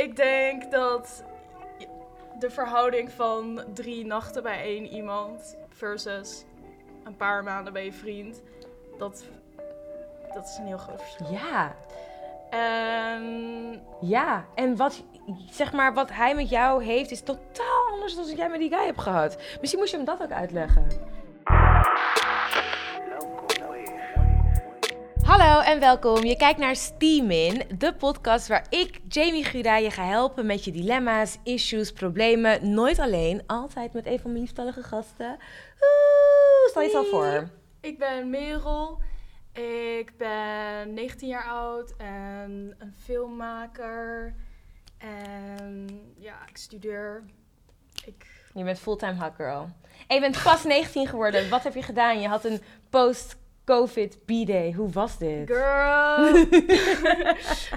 Ik denk dat de verhouding van drie nachten bij één iemand versus een paar maanden bij je vriend, dat, dat is een heel groot verschil. Ja, En ja. En wat, zeg maar, wat hij met jou heeft is totaal anders dan wat jij met die guy hebt gehad. Misschien moest je hem dat ook uitleggen. Hallo en welkom. Je kijkt naar Steamin, de podcast waar ik, Jamie Gura, je ga helpen met je dilemma's, issues, problemen. Nooit alleen, altijd met een van mijn lieftallige gasten. Oeh, stel jezelf voor. ik ben Merel. Ik ben 19 jaar oud en een filmmaker. En ja, ik studeer. Ik Je bent fulltime hot girl. En je bent pas 19 geworden. Wat heb je gedaan? Je had een post-covid B-day. Hoe was dit? Girl!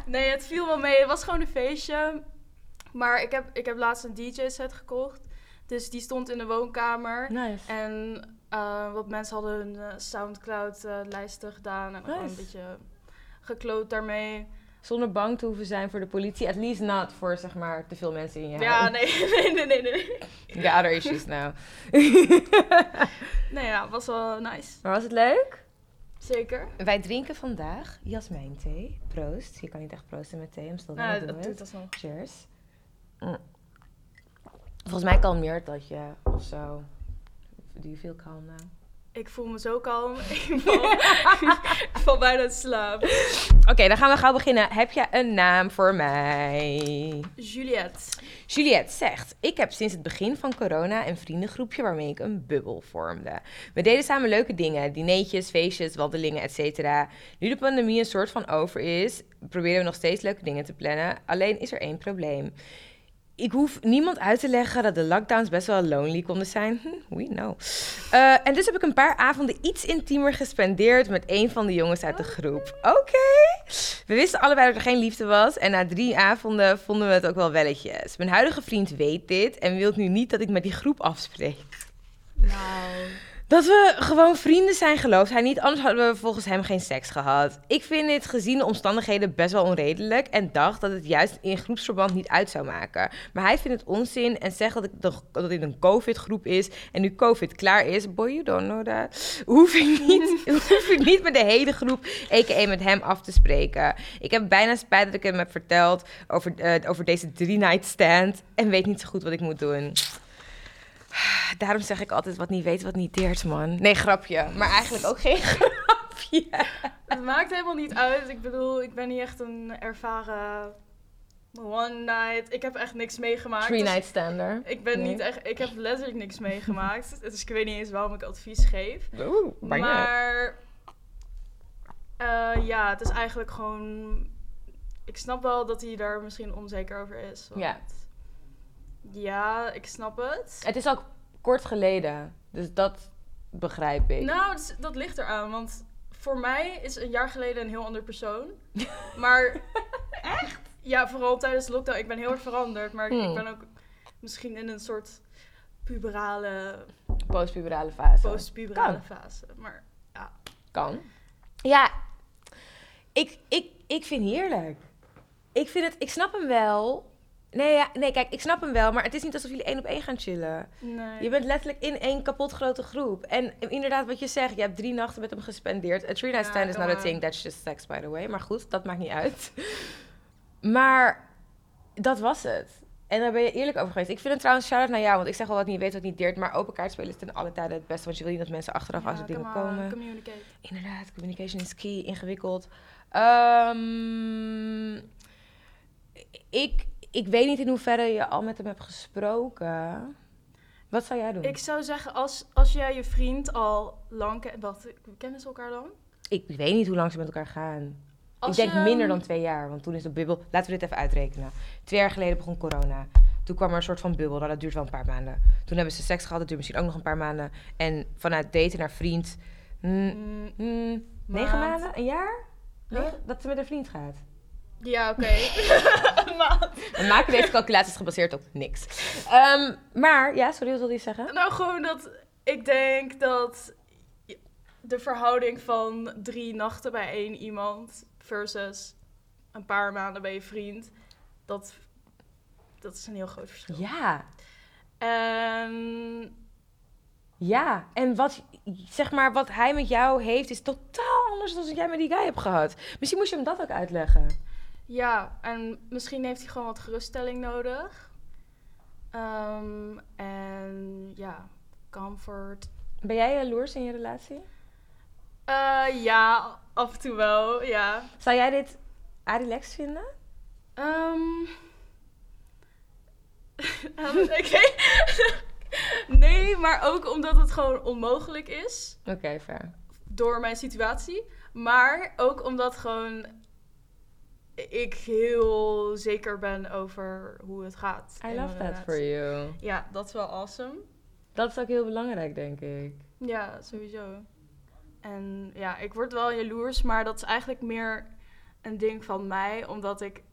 nee, het viel wel mee. Het was gewoon een feestje. Maar ik heb, ik heb laatst een DJ-set gekocht. Dus die stond in de woonkamer. Nice. En eh, wat mensen hadden hun eh, Soundcloud-lijsten gedaan. En gewoon een beetje gekloot daarmee. Zonder bang te hoeven zijn voor de politie. At least not voor, zeg maar, te veel mensen in je Ja, huis. nee, nee, nee, nee. nee. Got other issues now. Nee, ja, was wel nice. maar was het leuk? Zeker. Wij drinken vandaag jasmijnthee. Proost. Je kan niet echt proosten met thee. Gonna Nou, dat it. doet alsnog. Cheers. Mm. Volgens mij kalmeert dat je of zo. Do you feel calm now? Ik voel me zo kalm. Ik val, ik val bijna in slaap. Oké, dan gaan we gauw beginnen. Heb je een naam voor mij? Juliette. Juliette zegt: Ik heb sinds het begin van corona een vriendengroepje waarmee ik een bubbel vormde. We deden samen leuke dingen: dineetjes, feestjes, wandelingen, etc. Nu de pandemie een soort van over is, proberen we nog steeds leuke dingen te plannen. Alleen is er één probleem. Ik hoef niemand uit te leggen dat de lockdowns best wel lonely konden zijn. Hm, we know. Eh, en dus heb ik een paar avonden iets intiemer gespendeerd met een van de jongens uit de groep. Oké. We wisten allebei dat er geen liefde was. En na drie avonden vonden we het ook wel welletjes. Mijn huidige vriend weet dit en wil nu niet dat ik met die groep afspreek. Nou. Dat we gewoon vrienden zijn, gelooft hij niet. Anders hadden we volgens hem geen seks gehad. Ik vind dit gezien de omstandigheden best wel onredelijk. En dacht dat het juist in groepsverband niet uit zou maken. Maar hij vindt het onzin en zegt dat, ik de, dat dit een COVID-groep is. En nu COVID klaar is, boy, you don't know that. Hoef ik niet, hoef ik niet met de hele groep, a.k.a. met hem, af te spreken. Ik heb bijna spijt dat ik hem heb verteld over, eh, over deze drie-night stand. En weet niet zo goed wat ik moet doen. Daarom zeg ik altijd wat niet weet, wat niet deert, man. Nee, grapje. Maar eigenlijk ook geen grapje. Het maakt helemaal niet uit. Ik bedoel, ik ben niet echt een ervaren one night. Ik heb echt niks meegemaakt. Three dus night stander. Ik ben Nee. niet echt. Ik heb letterlijk niks meegemaakt. Dus ik weet niet eens waarom ik advies geef. Oeh, maar ja. Maar eh, ja, het is eigenlijk gewoon. Ik snap wel dat hij daar misschien onzeker over is. want- Ja. Ja, ik snap het. Het is ook kort geleden. Dus dat begrijp ik. Nou, dat, ligt eraan. Want voor mij is een jaar geleden een heel ander persoon. Maar. Echt? Ja, vooral tijdens de lockdown. Ik ben heel erg veranderd. Maar Hmm. ik ben ook misschien in een soort puberale, Postpuberale fase. postpuberale fase. Maar Kan. Ja, ik, ik, ik vind heerlijk. Ik vind het, ik snap hem wel. Nee, ja, nee, kijk, ik snap hem wel, maar het is niet alsof jullie één op één gaan chillen. nee. Je bent letterlijk in één kapot grote groep. En inderdaad, wat je zegt, je hebt drie nachten met hem gespendeerd. A three night Ja, stand is not a thing, that's just sex, by the way. Maar goed, dat maakt niet uit. Maar dat was het. En daar ben je eerlijk over geweest. Ik vind het trouwens shout-out naar jou, want ik zeg wel wat niet weet, wat niet deert. Maar open kaart spelen is ten alle tijden het beste, want je wil niet dat mensen achteraf als Ja, er dingen on, komen. Communicate. Inderdaad, communication is key, ingewikkeld. Ehm, ik, ik weet niet in hoeverre je al met hem hebt gesproken. Wat zou jij doen? Ik zou zeggen, als, als jij je vriend al lang kent... Wat, kennen ze elkaar dan? Ik weet niet hoe lang ze met elkaar gaan. Als ik denk je, minder dan twee jaar, want toen is de bubbel... Laten we dit even uitrekenen. Twee jaar geleden begon corona. Toen kwam er een soort van bubbel. Nou, dat duurt wel een paar maanden. Toen hebben ze seks gehad. Dat duurt misschien ook nog een paar maanden. En vanuit daten naar vriend... mm, mm, mm, negen Maand. maanden? Een jaar? Huh? Negen- Dat ze met een vriend gaat. Ja, oké. Maar- We maken deze calculaties gebaseerd op niks. Ehm, maar, ja, sorry, wat wilde je zeggen? nou, gewoon dat... Ik denk dat de verhouding van drie nachten bij één iemand... versus een paar maanden bij je vriend... dat Dat is een heel groot verschil. Ja, En ja. En wat, zeg maar, wat hij met jou heeft, is totaal anders dan wat jij met die guy hebt gehad. Misschien moest je hem dat ook uitleggen. Ja, en misschien heeft hij gewoon wat geruststelling nodig. Ehm, en ja, comfort. Ben jij jaloers in je relatie? Eh, ja, af en toe wel, ja. Zou jij dit relaxed vinden? Oké. nee, maar ook omdat het gewoon onmogelijk is Oké, fair. door mijn situatie. Maar ook omdat gewoon ik heel zeker ben over hoe het gaat. I love that for you. Ja, dat is wel awesome. Dat is ook heel belangrijk, denk ik. Ja, sowieso. En ja, ik word wel jaloers, maar dat is eigenlijk meer een ding van mij, omdat ik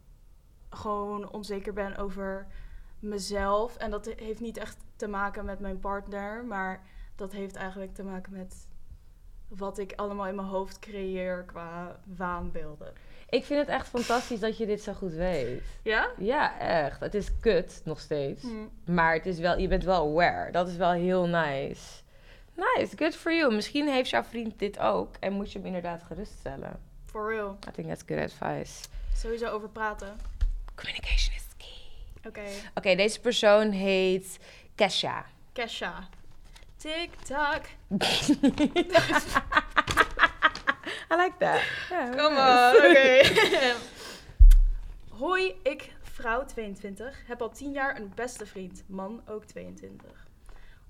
gewoon onzeker ben over mezelf. En dat heeft niet echt te maken met mijn partner, maar dat heeft eigenlijk te maken met wat ik allemaal in mijn hoofd creëer qua waanbeelden. Ik vind het echt fantastisch dat je dit zo goed weet. Ja? Ja, echt. Het is kut nog steeds. Hm. Maar het is wel, je bent wel aware. Dat is wel heel nice. Nice, good for you. Misschien heeft jouw vriend dit ook en moet je hem inderdaad geruststellen. For real. I think that's good advice. Sowieso over praten. Communication is key. Oké. Oké, deze persoon heet Kesha. Kesha. Tik-tak. I like that. Yeah, Kom nice. on, oké. Hoi, ik, vrouw 22, heb al 10 jaar een beste vriend, man ook 22.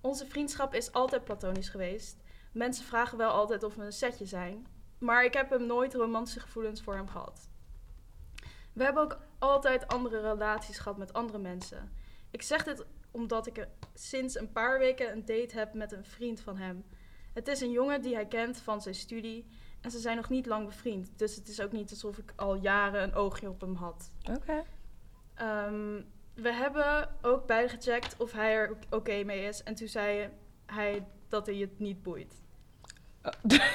Onze vriendschap is altijd platonisch geweest. Mensen vragen wel altijd of we een setje zijn, maar ik heb hem nooit romantische gevoelens voor hem gehad. We hebben ook altijd andere relaties gehad met andere mensen. Ik zeg dit omdat ik er sinds een paar weken een date heb met een vriend van hem. Het is een jongen die hij kent van zijn studie en ze zijn nog niet lang bevriend. Dus het is ook niet alsof ik al jaren een oogje op hem had. Oké. Ehm, we hebben ook beide gecheckt of hij er oké mee is. En toen zei hij dat hij het niet boeit.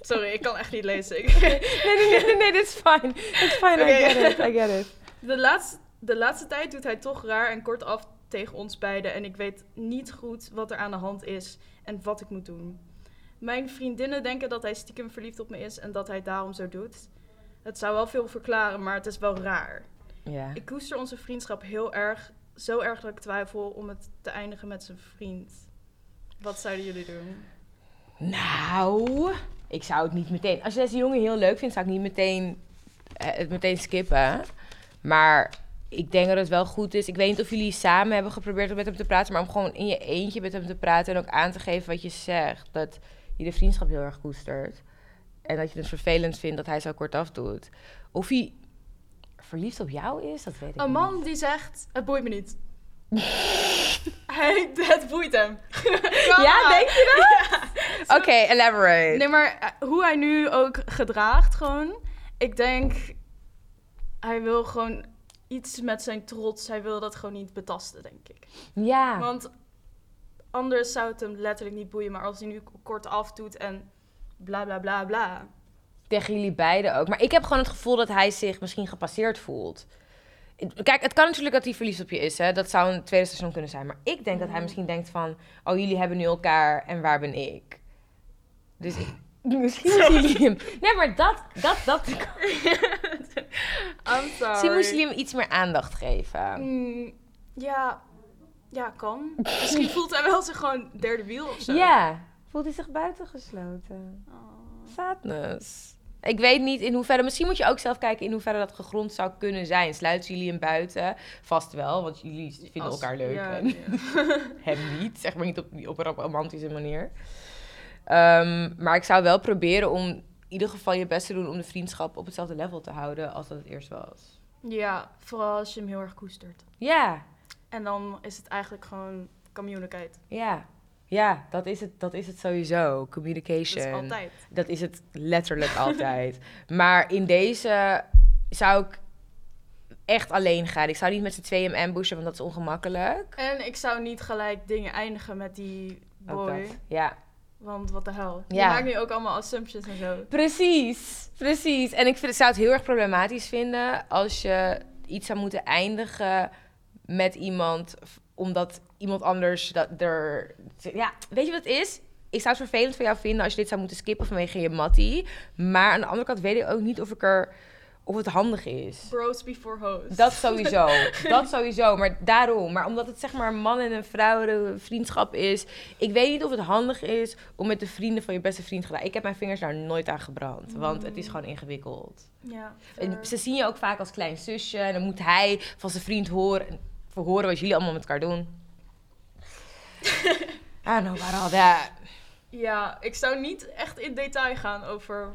Sorry, ik kan echt niet lezen. Nee, nee, nee, nee, dit is fine. It's fine, Oké. I get it, I get it. De laatste, de laatste tijd doet hij toch raar en kortaf tegen ons beiden. En ik weet niet goed wat er aan de hand is en wat ik moet doen. Mijn vriendinnen denken dat hij stiekem verliefd op me is en dat hij daarom zo doet. Het zou wel veel verklaren, maar het is wel raar. Ja. Ik koester onze vriendschap heel erg. Zo erg dat ik twijfel om het te eindigen met zijn vriend. Wat zouden jullie doen? Nou, ik zou het niet meteen... Als je deze jongen heel leuk vindt, zou ik niet meteen, eh, het meteen skippen. Maar ik denk dat het wel goed is. Ik weet niet of jullie samen hebben geprobeerd om met hem te praten... maar om gewoon in je eentje met hem te praten... en ook aan te geven wat je zegt. Dat je de vriendschap heel erg koestert. En dat je het vervelend vindt dat hij zo kortaf doet. Of hij verliefd op jou is, dat weet ik Een niet. man die zegt, het boeit me niet. hij, het boeit hem. Ja, denk je dat? Oké, elaborate. Nee, maar eh, hoe hij nu ook gedraagt gewoon. Ik denk, hij wil gewoon iets met zijn trots. Hij wil dat gewoon niet betasten, denk ik. Ja. Want anders zou het hem letterlijk niet boeien. Maar als hij nu kort af doet en bla bla bla bla. Tegen jullie beiden ook. Maar ik heb gewoon het gevoel dat hij zich misschien gepasseerd voelt. Kijk, het kan natuurlijk dat hij verliefd op je is. Hè? Dat zou een tweede station kunnen zijn. Maar ik denk dat hij Mhm. misschien denkt van... Oh, jullie hebben nu elkaar en waar ben ik? Dus ik- misschien jullie hem... Nee, maar dat... dat, dat I'm sorry. misschien moesten jullie hem iets meer aandacht geven. Mm, ja, ja, kan. Misschien voelt hij wel zich gewoon derde wiel of zo. Ja. Voelt hij zich buitengesloten? Oh. Sadness. Ik weet niet in hoeverre... Misschien moet je ook zelf kijken in hoeverre dat gegrond zou kunnen zijn. Sluiten jullie hem buiten? Vast wel, want jullie vinden Als- elkaar leuk. ja, en ja. hem niet. Zeg maar niet op, op een romantische manier. Ehm, maar ik zou wel proberen om in ieder geval je best te doen... om de vriendschap op hetzelfde level te houden als dat het eerst was. Ja, vooral als je hem heel erg koestert. Ja, En dan is het eigenlijk gewoon communicate. ja. Ja, dat is het, dat is het sowieso. Dat Communication. is altijd. Dat is het letterlijk altijd. Maar in deze zou ik echt alleen gaan. Ik zou niet met z'n tweeën hem ambushen, want dat is ongemakkelijk. En ik zou niet gelijk dingen eindigen met die boy. dat. Ja, Want wat de hel. Je Ja. maakt nu ook allemaal assumptions en zo. precies. Precies. En ik vind, ik zou het heel erg problematisch vinden als je iets zou moeten eindigen met iemand, omdat iemand anders dat er... Ja, weet je wat het is? Ik zou het vervelend voor jou vinden als je dit zou moeten skippen vanwege je mattie. Maar aan de andere kant weet ik ook niet of ik er... Of het handig is. Bros before hoes. Dat sowieso. dat sowieso. Maar daarom. Maar omdat het zeg maar een man en een vrouw vriendschap is. Ik weet niet of het handig is om met de vrienden van je beste vriend te gaan. Ik heb mijn vingers daar nooit aan gebrand. Want het is gewoon ingewikkeld. Ja, En ze zien je ook vaak als klein zusje. En dan moet hij van zijn vriend horen, verhoren wat jullie allemaal met elkaar doen. I don't know about all that. Ja, ik zou niet echt in detail gaan over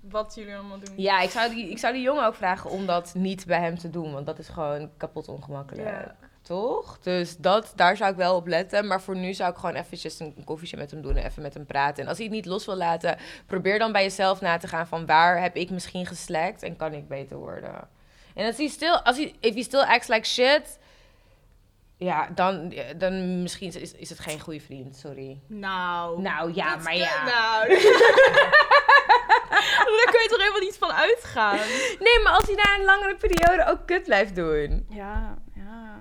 wat jullie allemaal doen. Ja, ik zou, die, ik zou die jongen ook vragen om dat niet bij hem te doen. Want dat is gewoon kapot ongemakkelijk. Ja. Toch? Dus dat, daar zou ik wel op letten. Maar voor nu zou ik gewoon eventjes een koffietje met hem doen en even met hem praten. En als hij het niet los wil laten, probeer dan bij jezelf na te gaan van waar heb ik misschien geslekt en kan ik beter worden. En als hij stil, als hij, if he still acts like shit, ja, dan, dan misschien is, is het geen goede vriend, sorry. Nou. Nou ja, maar ja. Nou. Daar kun je toch helemaal niet van uitgaan? Nee, maar als hij na een langere periode ook kut blijft doen, Ja, ja.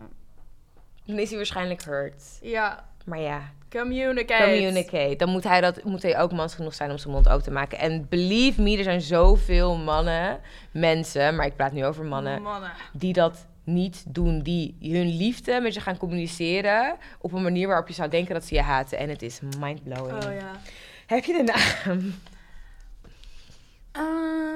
dan is hij waarschijnlijk hurt. Ja, Maar ja, communicate. communicate. Dan moet hij, dat, moet hij ook mans genoeg zijn om zijn mond open te maken. En believe me, er zijn zoveel mannen, mensen, maar ik praat nu over mannen, Mannen. die dat niet doen. Die hun liefde met je gaan communiceren op een manier waarop je zou denken dat ze je haten. En het is mindblowing. Oh ja. Heb je de naam? Ehm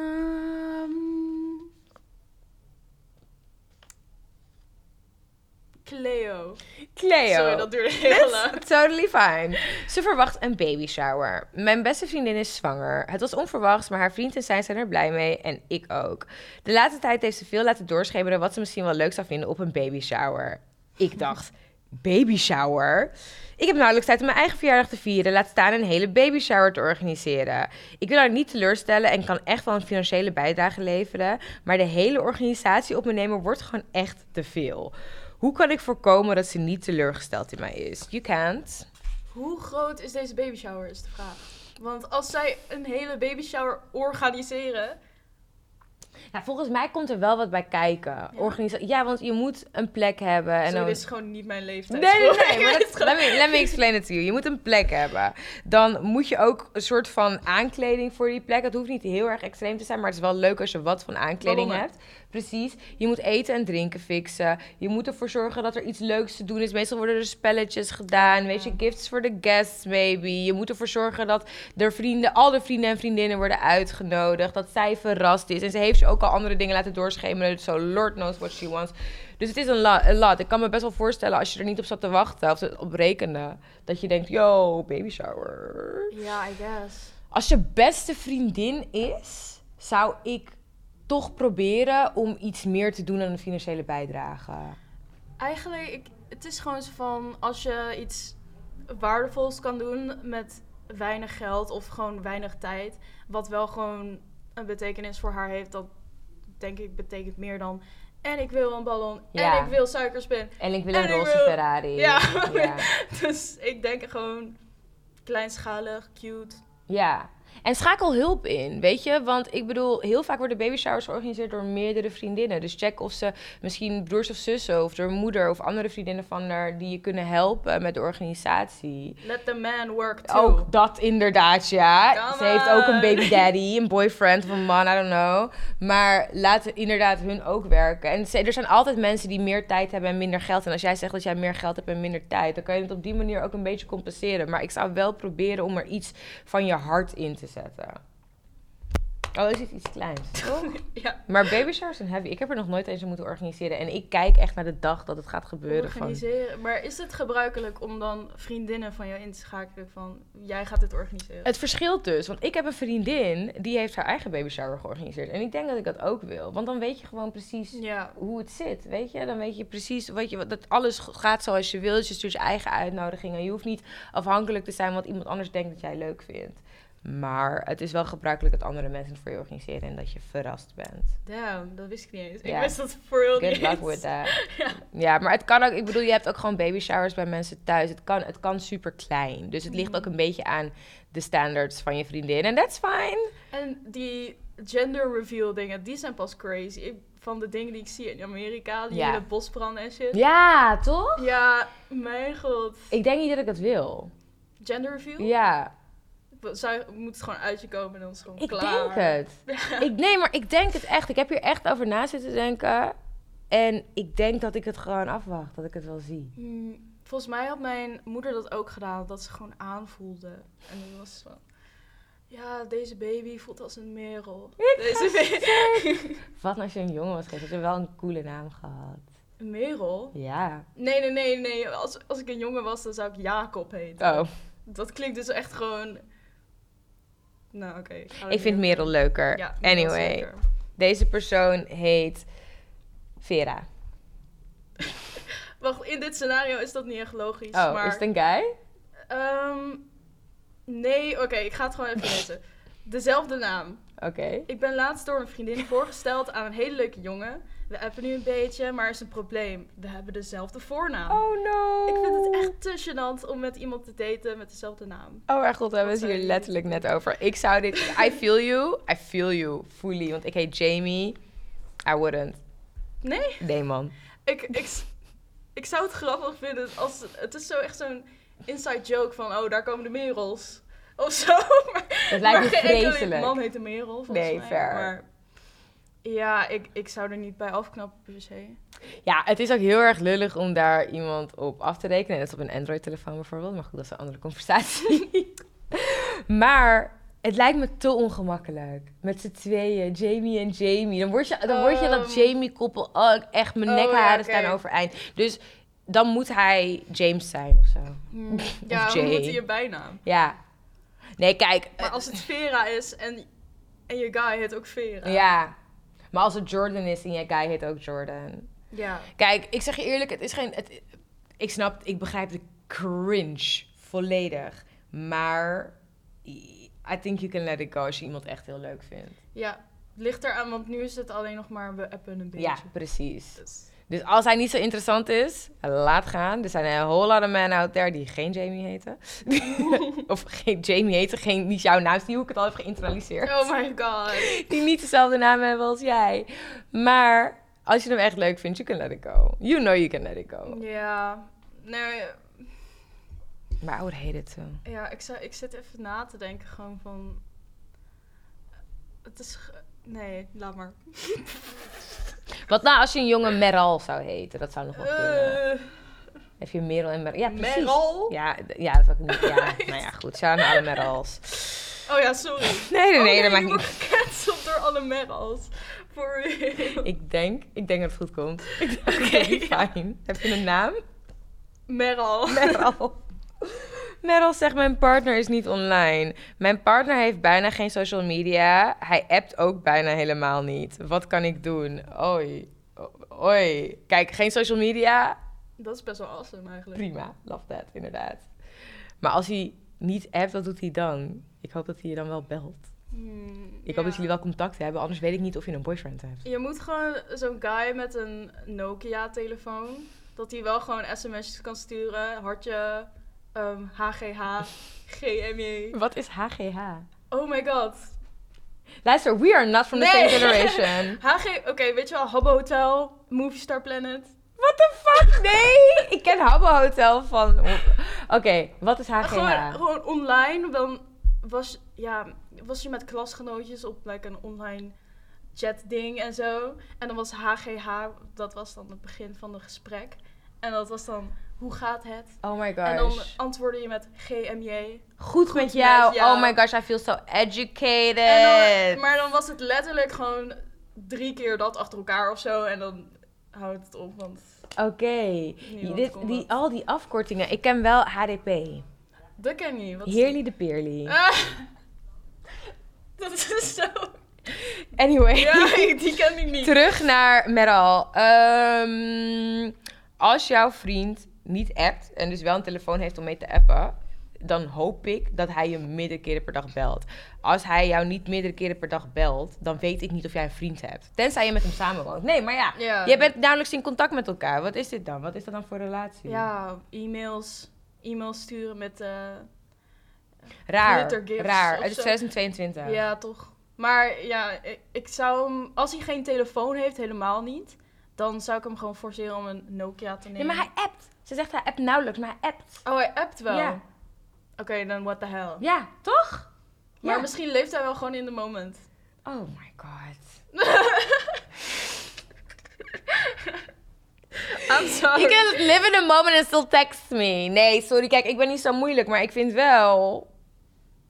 Cleo. Cleo. Sorry, dat duurde heel lang. Totally fine. Ze verwacht een baby shower. Mijn beste vriendin is zwanger. Het was onverwachts, maar haar vriend en zij zijn er blij mee en ik ook. De laatste tijd heeft ze veel laten doorschemeren wat ze misschien wel leuk zou vinden op een baby shower. Ik dacht, baby shower? Ik heb nauwelijks tijd om mijn eigen verjaardag te vieren, laat staan een hele baby shower te organiseren. Ik wil haar niet teleurstellen en kan echt wel een financiële bijdrage leveren, maar de hele organisatie op me nemen wordt gewoon echt te veel. Hoe kan ik voorkomen dat ze niet teleurgesteld in mij is? You can't. Hoe groot is deze baby shower, is de vraag. Want als zij een hele baby shower organiseren... Nou, volgens mij komt er wel wat bij kijken. Organisa ja, want je moet een plek hebben. En Zo, dan... dit is gewoon niet mijn leeftijd. Nee, nee, nee. Maar dat, let, me, let me explain it to you. Je moet een plek hebben. Dan moet je ook een soort van aankleding voor die plek. Het hoeft niet heel erg extreem te zijn, maar het is wel leuk als je wat van aankleding Ballonnen. hebt. Precies. Je moet eten en drinken fixen. Je moet ervoor zorgen dat er iets leuks te doen is. Meestal worden er spelletjes gedaan. Weet je, gifts voor de guests maybe. Je moet ervoor zorgen dat er vrienden, al de vrienden en vriendinnen worden uitgenodigd. Dat zij verrast is. En ze heeft je ook al andere dingen laten doorschemeren. So Lord knows what she wants. Dus het is een, lot. Ik kan me best wel voorstellen als je er niet op zat te wachten of op rekende. Dat je denkt, yo, baby shower. Ja, I guess. Als je beste vriendin is, zou ik toch proberen om iets meer te doen aan een financiële bijdrage. Eigenlijk, ik, het is gewoon zo van... Als je iets waardevols kan doen met weinig geld of gewoon weinig tijd... Wat wel gewoon een betekenis voor haar heeft... Dat denk ik betekent meer dan... En ik wil een ballon. Ja. En ik wil suikerspin. En ik wil En een roze wil- Ferrari. Ja. ja. Dus ik denk gewoon kleinschalig, cute. Ja. En schakel hulp in, weet je? Want ik bedoel, heel vaak worden baby showers georganiseerd door meerdere vriendinnen. Dus check of ze misschien broers of zussen of door moeder of andere vriendinnen van haar die je kunnen helpen met de organisatie. Let the man work too. Ook dat inderdaad, ja. Come Ze heeft ook een baby daddy, een boyfriend of een man, I don't know. Maar laat inderdaad hun ook werken. En ze- er zijn altijd mensen die meer tijd hebben en minder geld. En als jij zegt dat jij meer geld hebt en minder tijd, dan kan je het op die manier ook een beetje compenseren. Maar ik zou wel proberen om er iets van je hart in te zetten. Oh, is het iets kleins, toch? Ja, Maar baby showers zijn heavy. Ik heb er nog nooit eens moeten organiseren. En ik kijk echt naar de dag dat het gaat gebeuren. Van, organiseren. Maar is het gebruikelijk om dan vriendinnen van jou in te schakelen van... Jij gaat dit organiseren. Het verschilt dus, want ik heb een vriendin die heeft haar eigen baby shower georganiseerd. En ik denk dat ik dat ook wil. Want dan weet je gewoon precies Ja, hoe het zit, weet je? Dan weet je precies wat je, dat alles gaat zoals je wilt. Je stuurt je eigen uitnodigingen. Je hoeft niet afhankelijk te zijn wat iemand anders denkt dat jij leuk vindt. Maar het is wel gebruikelijk dat andere mensen het voor je organiseren en dat je verrast bent. damn, dat wist ik niet eens. Ik wist dat voor heel Good niet luck with that. Ja. Ja, maar het kan ook, ik bedoel, je hebt ook gewoon baby showers bij mensen thuis. Het kan, het kan super klein. Dus het ligt ook een beetje aan de standards van je vriendin. En that's fine. En die gender reveal dingen, die zijn pas crazy. Ik- van de dingen die ik zie in Amerika, die Ja. in het bos branden en shit. Ja, toch? Ja, mijn god. Ik denk niet dat ik het wil. Gender reveal? Ja, Zou, moet het gewoon uit je komen en dan is het gewoon ik klaar. denk het. Ik, nee, maar ik denk het echt. Ik heb hier echt over na zitten denken. En ik denk dat ik het gewoon afwacht, dat ik het wel zie. Hmm, volgens mij had mijn moeder dat ook gedaan, dat ze gewoon aanvoelde. En dan was het van, ja, deze baby voelt als een merel. Deze baby... Wat als je een jongen was geweest? Had je wel een coole naam gehad. Een merel? Ja. Nee, nee, nee, nee. Als, als ik een jongen was, dan zou ik Jacob heten. Oh, Dat klinkt dus echt gewoon... Nou, oké. ik vind Merel leuker. Ja, anyway, leuker. deze persoon heet Vera. Wacht, in dit scenario is dat niet echt logisch. Oh, maar, is het een guy? Ehm, nee, oké, ik ga het gewoon even lezen. Dezelfde naam. Oké. Ik ben laatst door een vriendin voorgesteld aan een hele leuke jongen. We appen nu een beetje, maar is een probleem. We hebben dezelfde voornaam. Oh no. Ik vind het echt te gênant om met iemand te daten met dezelfde naam. Oh mijn god, we hebben het hier letterlijk net over. Ik zou dit... I feel you. I feel you. Fully. Want ik heet Jamie. I wouldn't. Nee, Nee, man. ik, ik, ik zou het grappig vinden als... Het is zo echt zo'n inside joke van, oh, daar komen de merels. Of zo. Maar, Het lijkt me vreselijk. man heet de merel, volgens Nee, mij. fair. Maar ja, ik, ik zou er niet bij afknappen per se. Ja, het is ook heel erg lullig om daar iemand op af te rekenen. Net op een Android-telefoon bijvoorbeeld. Maar goed, dat is een andere conversatie. maar het lijkt me te ongemakkelijk. Met z'n tweeën, Jamie en Jamie. Dan word je, dan word je dat Um. Jamie-koppel. Oh, echt, mijn Oh, nekharen ja, oké. staan overeind. Dus dan moet hij James zijn of zo. Hmm, Ja, Jay. hoe moet hij je bijnaam? Ja. Nee, kijk. Maar als het Vera is en, en je guy heet ook Vera. Ja. Maar als het Jordan is en je guy heet ook Jordan. Ja. Kijk, ik zeg je eerlijk, het is geen. Het, ik snap, ik begrijp de cringe volledig. Maar I think you can let it go als je iemand echt heel leuk vindt. Ja, het ligt eraan, want nu is het alleen nog maar we appen een beetje. Ja, precies. Dus, Dus als hij niet zo interessant is, laat gaan. Er zijn een whole lot of men out there die geen Jamie heten. of geen Jamie heten, geen, niet jouw naam. Zie hoe ik het al heb geïnternaliseerd. oh my god. Die niet dezelfde naam hebben als jij. Maar als je hem echt leuk vindt, you can let it go. You know you can let it go. Ja, nee, Maar I would hate it too. ja, ik, zou, ik zit even na te denken gewoon van... Het is... Nee, laat maar. Wat nou als je een jonge Meral zou heten? Dat zou nog wel kunnen. Eh, Heb je Merel en Meral? Ja, precies. Meral? Ja, ja, dat zou ik niet. Ja, nou ja, goed. Shout naar alle Merals. Oh ja, sorry. Nee, nee, Oh nee, dat maakt niet. wordt gecanceld door alle Merals. For real. Ik denk, ik denk dat het goed komt. Ik oké, fijn. Heb je een naam? Meral. Meral. Meral zegt, mijn partner is niet online. Mijn partner heeft bijna geen social media. Hij appt ook bijna helemaal niet. Wat kan ik doen? Oei. O- Oei. Kijk, geen social media. Dat is best wel awesome eigenlijk. Prima. Love that, inderdaad. Maar als hij niet appt, wat doet hij dan? Ik hoop dat hij je dan wel belt. Hmm, Ik hoop dat jullie wel contact hebben, anders weet ik niet of je een boyfriend hebt. Je moet gewoon zo'n guy met een Nokia-telefoon. Dat hij wel gewoon sms'jes kan sturen. Hartje, ehm, HGH, GMJ. Wat is HGH? Oh my god. Luister, we are not from the Nee. same generation. HG, oké, weet je wel, Habbo Hotel, Movie Star Planet. What the fuck? Nee! Ik ken Habbo Hotel van... Oké, wat is HGH? Gewoon, gewoon online, dan was, ja, was je met klasgenootjes op like, een online chat ding en zo. En dan was HGH, dat was dan het begin van het gesprek. En dat was dan, hoe gaat het? Oh my gosh. En dan antwoordde je met GMJ. Goed, met met jou. jou. Oh my gosh, I feel so educated. Dan, maar dan was het letterlijk gewoon drie keer dat achter elkaar of zo. En dan houdt het op, want Oké. Kon die, al die afkortingen. Ik ken wel HDP. dat ken je. Wat Heerly de Peerly. dat? Ah, dat is zo... Anyway. Ja, die ken ik niet. Terug naar Meral. Ehm, als jouw vriend niet appt en dus wel een telefoon heeft om mee te appen, dan hoop ik dat hij je meerdere keren per dag belt. Als hij jou niet meerdere keren per dag belt, dan weet ik niet of jij een vriend hebt. Tenzij je met hem samenwoont. Nee, maar ja, Ja. je bent nauwelijks in contact met elkaar. Wat is dit dan? Wat is dat dan voor relatie? Ja, e-mails, e-mails sturen met... eh, raar, raar. Het is zo. 2022. ja, toch. Maar ja, ik, ik zou hem... Als hij geen telefoon heeft, helemaal niet. Dan zou ik hem gewoon forceren om een Nokia te Ja, nemen. maar hij appt. Ze zegt hij appt nauwelijks, maar hij appt. Oh, hij appt wel? Ja. Oké, dan what the hell. Ja, toch? Maar Ja. misschien leeft hij wel gewoon in de moment. Oh my god. I'm sorry. You can live in a moment and still text me. Nee, sorry, kijk, ik ben niet zo moeilijk, maar ik vind wel...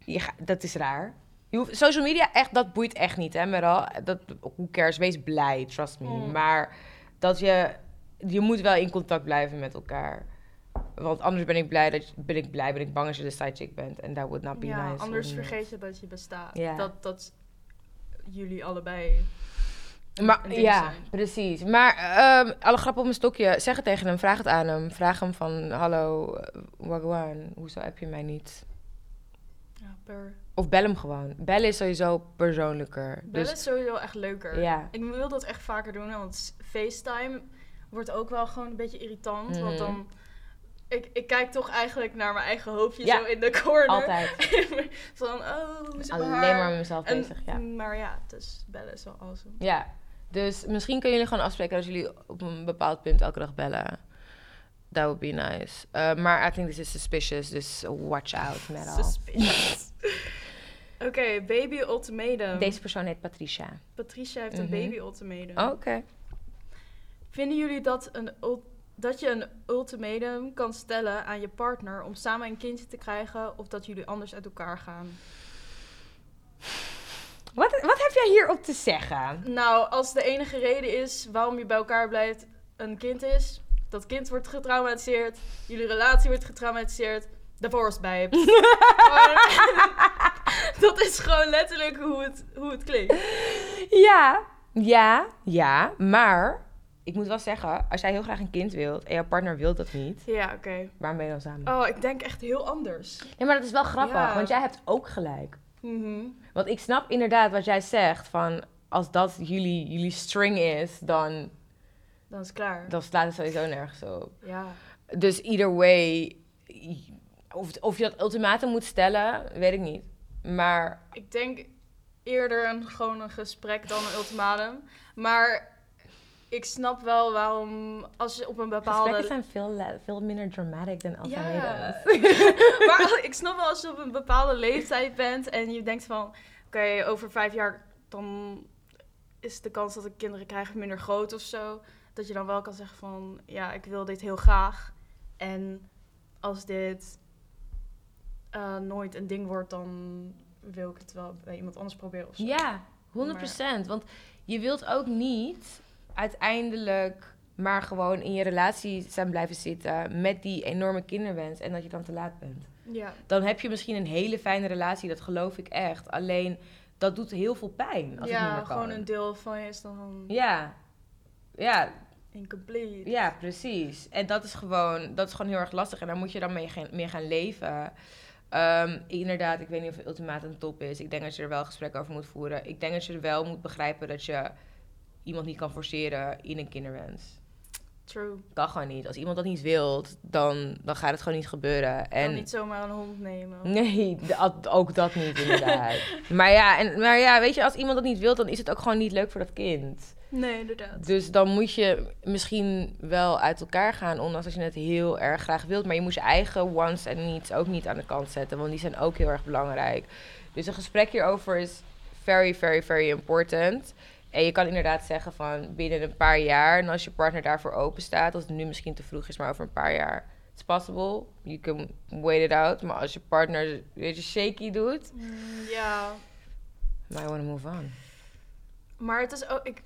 Je ga- dat is raar. Je hoeft- social media, echt, dat boeit echt niet, hè, Meral. Dat, who cares? Wees blij, trust me. Mm. Maar dat je... Je moet wel in contact blijven met elkaar. Want anders ben ik blij, dat je- ben ik, blij, ben ik bang als je de sidechick bent. En that would not be ja, nice. anders vergeet je dat je bestaat. Ja. Dat, dat jullie allebei... Maar, ja, zijn. precies. Maar ehm, alle grap op mijn stokje. Zeg het tegen hem, vraag het aan hem. Vraag hem van, hallo, eh, wagwan, hoezo heb je mij niet? Ja, per... Of bel hem gewoon. Bellen is sowieso persoonlijker. Bellen Dus, is sowieso echt leuker. ja. Ik wil dat echt vaker doen, want FaceTime wordt ook wel gewoon een beetje irritant. Want Mhm. dan... Ik, ik kijk toch eigenlijk naar mijn eigen hoofdje Ja, zo in de corner. Altijd. van, oh, hoe is het Alleen haar? maar met mezelf En- bezig, ja. Maar ja, dus bellen is wel awesome. Ja, dus misschien kunnen jullie gewoon afspreken dat jullie op een bepaald punt elke dag bellen. That would be nice. Uh, maar I think this is suspicious, dus watch out met al. Suspicious. Oké, baby ultimatum. Deze persoon heet Patricia. Patricia heeft een Mhm. baby ultimatum. Oh, Oké. Vinden jullie dat, een, dat je een ultimatum kan stellen aan je partner om samen een kindje te krijgen of dat jullie anders uit elkaar gaan? Wat, wat heb jij hierop te zeggen? Nou, als de enige reden is waarom je bij elkaar blijft een kind is, dat kind wordt getraumatiseerd, jullie relatie wordt getraumatiseerd, divorce babe. dat is gewoon letterlijk hoe het, hoe het klinkt. Ja, ja, ja. Maar ik moet wel zeggen, als jij heel graag een kind wilt en jouw partner wil dat niet, Ja, oké. waarom ben je dan samen? Oh, ik denk echt heel anders. Ja, maar dat is wel grappig, Ja. want jij hebt ook gelijk. Mhm. Want ik snap inderdaad wat jij zegt, van als dat jullie, jullie string is, dan, Dan is het klaar. dan slaat het sowieso nergens op. Ja. Dus either way, of, of je dat ultimatum moet stellen, weet ik niet. Maar Ik denk eerder een, gewoon een gesprek dan een ultimatum. Maar ik snap wel waarom als je op een bepaalde... gesprekken zijn veel, veel minder dramatic dan ultimatums. Ja. maar ik snap wel als je op een bepaalde leeftijd bent en je denkt van... Oké, over vijf jaar dan is de kans dat ik kinderen krijg minder groot of zo. Dat je dan wel kan zeggen van... Ja, ik wil dit heel graag. En als dit eh, nooit een ding wordt, dan wil ik het wel bij iemand anders proberen of zo. Ja, 100%. Want je wilt ook niet uiteindelijk maar gewoon in je relatie zijn blijven zitten met die enorme kinderwens en dat je dan te laat bent. Ja. Dan heb je misschien een hele fijne relatie, dat geloof ik echt. Alleen dat doet heel veel pijn als het niet ja, meer kan. gewoon een deel van je is dan Ja. Ja, incomplete. ja, precies. En dat is gewoon, dat is gewoon heel erg lastig. En daar moet je dan mee, gaan- mee gaan leven. Ehm, inderdaad, ik weet niet of het ultimatum top is. Ik denk dat je er wel gesprek over moet voeren. Ik denk dat je er wel moet begrijpen dat je iemand niet kan forceren in een kinderwens. True. Kan gewoon niet. Als iemand dat niet wilt, dan, dan gaat het gewoon niet gebeuren. En En niet zomaar een hond nemen. Nee, ook dat niet inderdaad. maar, ja, en, maar ja, weet je, als iemand dat niet wil, dan is het ook gewoon niet leuk voor dat kind. Nee, inderdaad. Dus dan moet je misschien wel uit elkaar gaan, ondanks dat je het heel erg graag wilt. Maar je moet je eigen wants en needs ook niet aan de kant zetten, want die zijn ook heel erg belangrijk. Dus een gesprek hierover is very, very, very important. En je kan inderdaad zeggen van binnen een paar jaar, en als je partner daarvoor open staat, als het nu misschien te vroeg is, maar over een paar jaar, it's possible. You can wait it out. Maar als je partner een beetje shaky doet, Mm, ja, might want to move on. maar het is ook... Ik,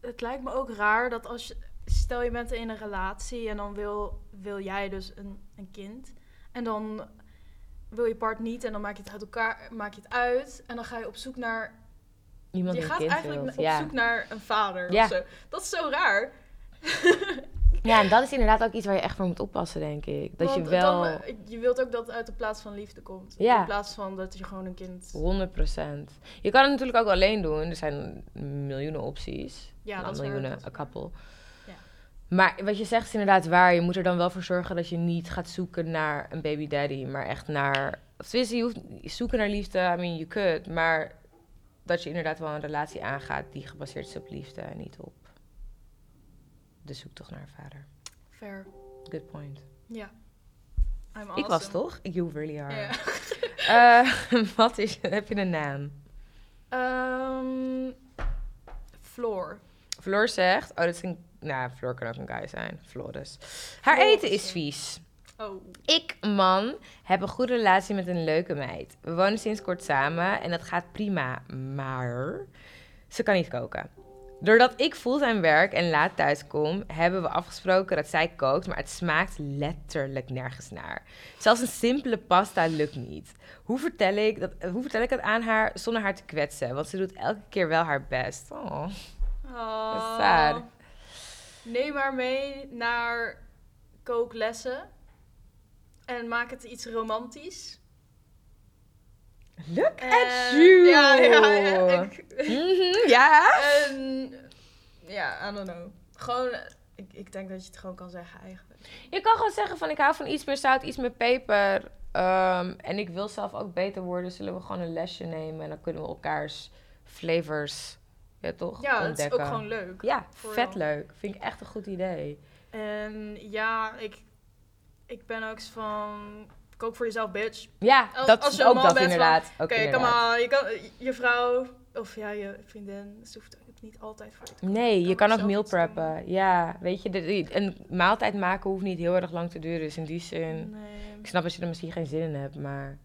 het lijkt me ook raar dat als je... Stel je bent in een relatie en dan wil, wil jij dus een, een kind. En dan wil je part niet en dan maak je het uit elkaar, maak je het uit. En dan ga je op zoek naar... Iemand je gaat eigenlijk wilt. op ja. zoek naar een vader Ja. of zo. Dat is zo raar. ja, en dat is inderdaad ook iets waar je echt voor moet oppassen, denk ik. Dat je wel... dan, eh, je wilt ook dat het uit de plaats van liefde komt. Ja. In plaats van dat je gewoon een kind... 100% Je kan het natuurlijk ook alleen doen. Er zijn miljoenen opties. Ja, Nou, dat miljoenen, een couple. Ja. Maar wat je zegt is inderdaad waar. Je moet er dan wel voor zorgen dat je niet gaat zoeken naar een baby daddy, maar echt naar. Of tenminste, je hoeft zoeken naar liefde. I mean, you could. Maar dat je inderdaad wel een relatie aangaat die gebaseerd is op liefde en niet op de zoektocht naar een vader. Fair. Good point. Ja. I'm Ik was awesome. toch? You really are. Eh, wat is, heb je een naam? Ehm, Floor. Floor zegt, oh dat is een, nou Floor kan ook een guy zijn, Floris. Haar Floris, eten is vies. Oh. Ik, man, heb een goede relatie met een leuke meid. We wonen sinds kort samen en dat gaat prima, maar ze kan niet koken. Doordat ik fulltime werk en laat thuis kom, hebben we afgesproken dat zij kookt, maar het smaakt letterlijk nergens naar. Zelfs een simpele pasta lukt niet. Hoe vertel ik, dat, hoe vertel ik het aan haar zonder haar te kwetsen? Want ze doet elke keer wel haar best. Oh. Oh. sad. Neem haar mee naar kooklessen. En maak het iets romantisch. Look En- at you! Ja, ja, ja. Ik, Mhm, ja. en, ja, I don't know. Gewoon, ik, ik denk dat je het gewoon kan zeggen eigenlijk. Je kan gewoon zeggen van ik hou van iets meer zout, iets meer peper. Ehm, en ik wil zelf ook beter worden. Zullen we gewoon een lesje nemen en dan kunnen we elkaars flavors, ja toch, Ja, het is ook gewoon leuk. Ja, vet jou. leuk. Vind ik echt een goed idee. En ja, ik, ik ben ook van, kook voor jezelf, bitch. Ja, Als- dat als is je een ook dat bent inderdaad. Oké, kom maar, je, kan, je vrouw, of ja, je vriendin, ze hoeft ook niet altijd voor je te. Nee, je kan ook meal preppen. Ja, weet je, de- een maaltijd maken hoeft niet heel erg lang te duren. Dus in die zin, Nee. ik snap dat je er misschien geen zin in hebt, maar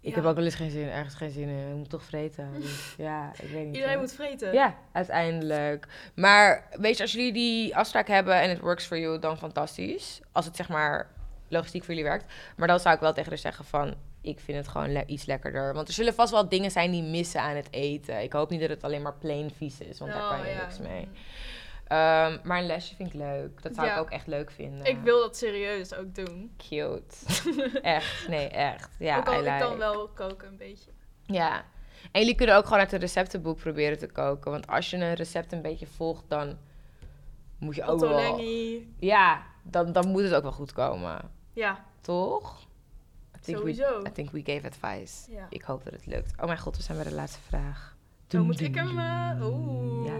ik Ja. heb ook wel eens geen zin, ergens geen zin in. Ik moet toch vreten. Dus ja, ik weet niet. Iedereen hoor. moet vreten. Ja, uiteindelijk. Maar weet je, als jullie die afspraak hebben en het works for you, dan fantastisch. Als het zeg maar logistiek voor jullie werkt. Maar dan zou ik wel tegen haar zeggen van, ik vind het gewoon le- iets lekkerder. Want er zullen vast wel dingen zijn die missen aan het eten. Ik hoop niet dat het alleen maar plain vies is, want daar Oh, kan je ja. niks mee. Ehm, maar een lesje vind ik leuk. Dat zou Ja. ik ook echt leuk vinden. Ik wil dat serieus ook doen. Cute. echt, nee, echt. Ja, ook al ik kan wel koken een beetje. Ja. En jullie kunnen ook gewoon uit een receptenboek proberen te koken. Want als je een recept een beetje volgt, dan moet je ook wel... Ja, dan, dan moet het ook wel goed komen. Ja, Toch? I think we, sowieso. I think we gave advice. Ja. Ik hoop dat het lukt. Oh mijn god, we zijn bij de laatste vraag. Dan moet ik hem... eh, Oeh. Ja.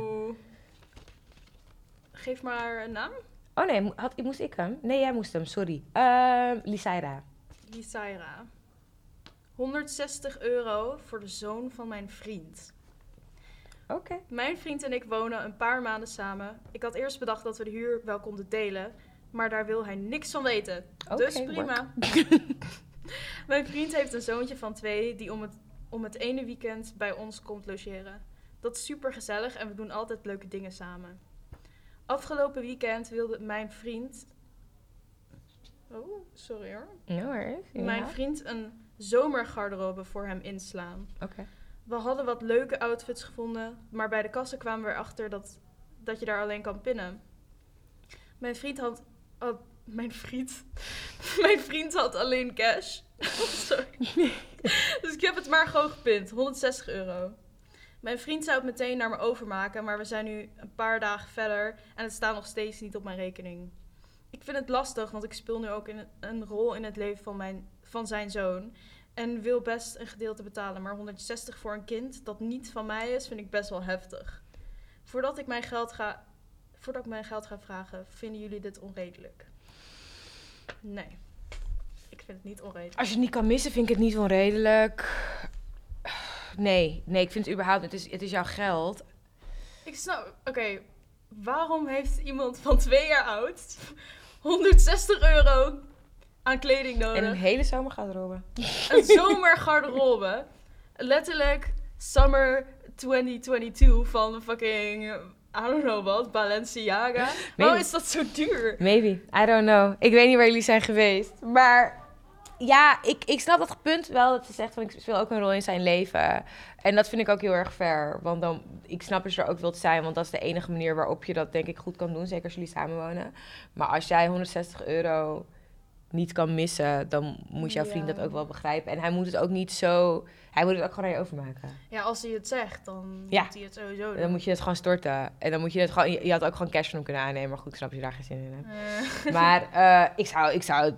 Geef maar een naam. Oh nee, had, moest ik hem? Nee, jij moest hem, sorry. Ehm Lisaira. Lisaira. 160 euro voor de zoon van mijn vriend. Oké. Mijn vriend en ik wonen een paar maanden samen. Ik had eerst bedacht dat we de huur wel konden delen, maar daar wil hij niks van weten. Oké, dus prima. Mijn vriend heeft een zoontje van twee die om het, om het ene weekend bij ons komt logeren. Dat is super gezellig en we doen altijd leuke dingen samen. Afgelopen weekend wilde mijn vriend. Oh, sorry hoor. No worries. Ja. Mijn vriend een zomergarderobe voor hem inslaan. Oké. We hadden wat leuke outfits gevonden, maar bij de kassen kwamen we erachter dat, dat je daar alleen kan pinnen. Mijn vriend had. had- mijn vriend. Mijn vriend had alleen cash. Sorry. dus ik heb het maar gewoon gepind. 160 euro. Mijn vriend zou het meteen naar me overmaken, maar we zijn nu een paar dagen verder en het staat nog steeds niet op mijn rekening. Ik vind het lastig, want ik speel nu ook een rol in het leven van, mijn, van zijn zoon. En wil best een gedeelte betalen, maar 160 voor een kind dat niet van mij is, vind ik best wel heftig. Voordat ik mijn geld ga, voordat ik mijn geld ga vragen, vinden jullie dit onredelijk? Nee, ik vind het niet onredelijk. Als je het niet kan missen, vind ik het niet onredelijk. Nee, nee, ik vind het überhaupt... Het is, het is jouw geld. Ik snap, oké, waarom heeft iemand van twee jaar oud 160 euro aan kleding nodig? En een hele zomer gaat erop. een zomergarderobe. Letterlijk summer 2022 van fucking, I don't know wat, Balenciaga. Waarom is dat zo duur? Maybe. I don't know. Ik weet niet waar jullie zijn geweest. Maar ja, ik, ik snap dat punt wel. Dat ze zegt van ik speel ook een rol in zijn leven. En dat vind ik ook heel erg fair. Want dan, ik snap dat je er ook wilt zijn. Want dat is de enige manier waarop je dat denk ik goed kan doen. Zeker als jullie samenwonen. Maar als jij 160 euro niet kan missen, dan moet jouw vriend Ja. dat ook wel begrijpen. En hij moet het ook niet zo... Hij moet het ook gewoon aan je overmaken. Ja, als hij het zegt, dan Ja. moet hij het sowieso doen. Dan moet je het gewoon storten. En dan moet je het gewoon... Je had ook gewoon cash van hem kunnen aannemen. Maar goed, ik snap je daar geen zin in hebt. Eh, Maar eh, ik, zou, ik zou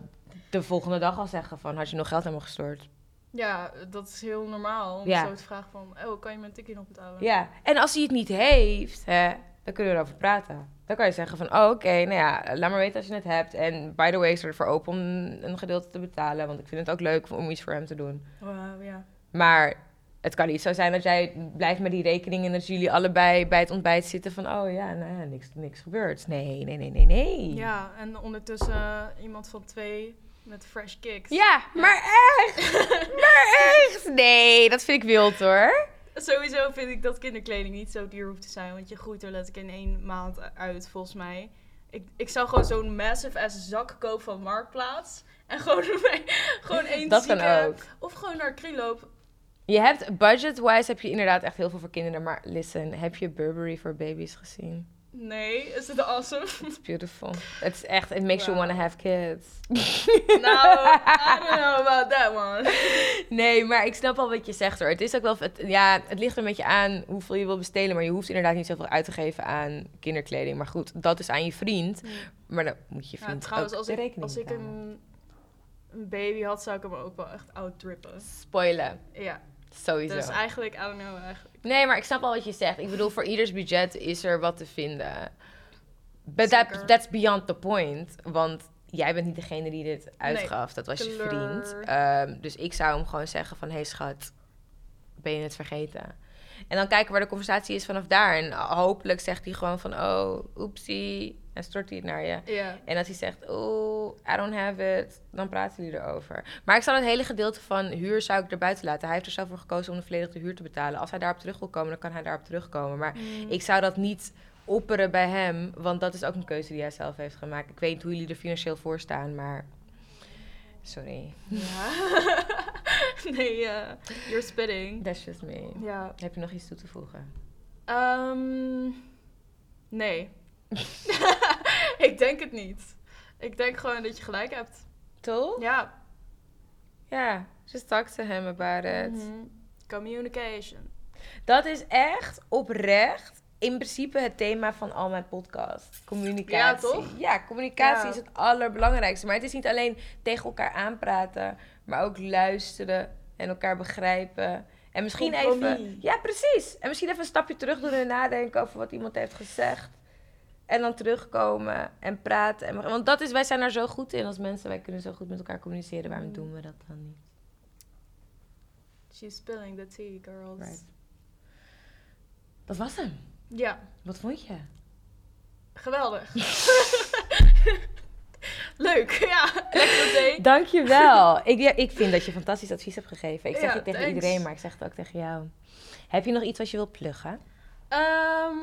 de volgende dag al zeggen van... Had je nog geld aan me gestort? Ja, dat is heel normaal om Ja. zo te vragen van... Oh, kan je mijn tikkie nog betalen? Ja, en als hij het niet heeft, hè, dan kunnen we erover praten. Dan kan je zeggen van, oh, oké, nou ja, laat maar weten als je het hebt. En by the way, is er voor open om een gedeelte te betalen. Want ik vind het ook leuk om iets voor hem te doen. Ja. Maar het kan niet zo zijn dat jij blijft met die rekening... en dat jullie allebei bij het ontbijt zitten van... oh ja, nou ja, niks, niks gebeurt. Nee, nee, nee, nee, nee. Ja, en ondertussen eh, iemand van twee met fresh kicks. Ja, maar echt! maar echt! Nee, dat vind ik wild hoor. Sowieso vind ik dat kinderkleding niet zo duur hoeft te zijn. Want je groeit er letterlijk in één maand uit, volgens mij. Ik, ik zou gewoon zo'n massive ass zak kopen van Marktplaats. En gewoon, gewoon één Dat kan ook. Of gewoon naar Kringloop. Je hebt, budget-wise heb je inderdaad echt heel veel voor kinderen. Maar listen, heb je Burberry voor baby's gezien? Nee, is het awesome? It's beautiful. Het is echt, it makes you want to have kids. nou, I don't know about that one. Nee, maar ik snap al wat je zegt hoor. Het is ook wel, het, ja, het ligt er een beetje aan hoeveel je wil besteden. Maar je hoeft inderdaad niet zoveel uit te geven aan kinderkleding. Maar goed, dat is aan je vriend. Maar dan moet je Ja, vriend trouwens, ook als ik, als ik een, een baby had, zou ik hem ook wel echt outdrippen. Spoilen, Ja, sowieso. dus eigenlijk, I don't know, eigenlijk. Nee, maar ik snap al wat je zegt. Ik bedoel, voor ieders budget is er wat te vinden. But that, that's beyond the point. Want jij bent niet degene die dit uitgaf. dat was je vriend. Ehm, dus ik zou hem gewoon zeggen van... Hé hey, schat, ben je het vergeten? En dan kijken waar de conversatie is vanaf daar. En hopelijk zegt hij gewoon van... Oh, oepsie. En stort hij het naar je. En als hij zegt, oh, I don't have it, dan praten jullie erover. Maar ik zou het hele gedeelte van huur zou ik er buiten laten. Hij heeft er zelf voor gekozen om de volledige huur te betalen. Als hij daarop terug wil komen, dan kan hij daarop terugkomen. Maar Mm. ik zou dat niet opperen bij hem, want dat is ook een keuze die hij zelf heeft gemaakt. Ik weet niet hoe jullie er financieel voor staan, maar... Sorry, Ja. nee, eh you're spitting. that's just me. Ja. Heb je nog iets toe te voegen? Ehm, nee. ik denk het niet. Ik denk gewoon dat je gelijk hebt. Toch? Ja. Ja, just talk to him about it. Mhm. Communication. Dat is echt oprecht in principe het thema van al mijn podcasts. Communicatie. Ja, toch? Ja, communicatie Ja. is het allerbelangrijkste. Maar het is niet alleen tegen elkaar aanpraten, maar ook luisteren en elkaar begrijpen. En misschien Compromis. even. Ja, precies. En misschien even een stapje terug doen en nadenken over wat iemand heeft gezegd. En dan terugkomen en praten. En, want dat is, wij zijn daar zo goed in als mensen. Wij kunnen zo goed met elkaar communiceren. Waarom Mm. doen we dat dan niet? She's spilling the tea, girls. Right. Dat was hem. Ja, Wat vond je? geweldig. Leuk, ja. Lekker. Dankjewel. ik, ja, ik vind dat je fantastisch advies hebt gegeven. Ik zeg Ja, het tegen thanks. iedereen, maar ik zeg het ook tegen jou. Heb je nog iets wat je wilt pluggen? Ehm,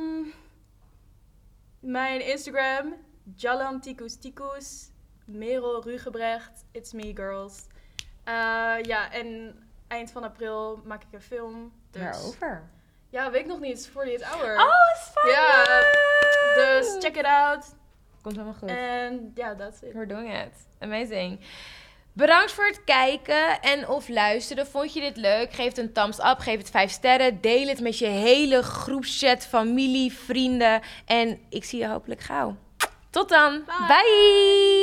mijn Instagram, Jalan Tikus Tikus. Merel Rugebrecht, It's Me Girls. Eh, ja, en eind van april maak ik een film. Dus, Waarover? Ja, weet ik nog niet. Voor dit hour. Oh, is fijn. Ja, Dus check it out. Komt helemaal goed. En ja, that's it. We're doing it. Amazing. Bedankt voor het kijken en of luisteren. Vond je dit leuk? Geef het een thumbs up, geef het 5 sterren. Deel het met je hele groepschat, familie, vrienden. En ik zie je hopelijk gauw. Tot dan. Bye. Bye.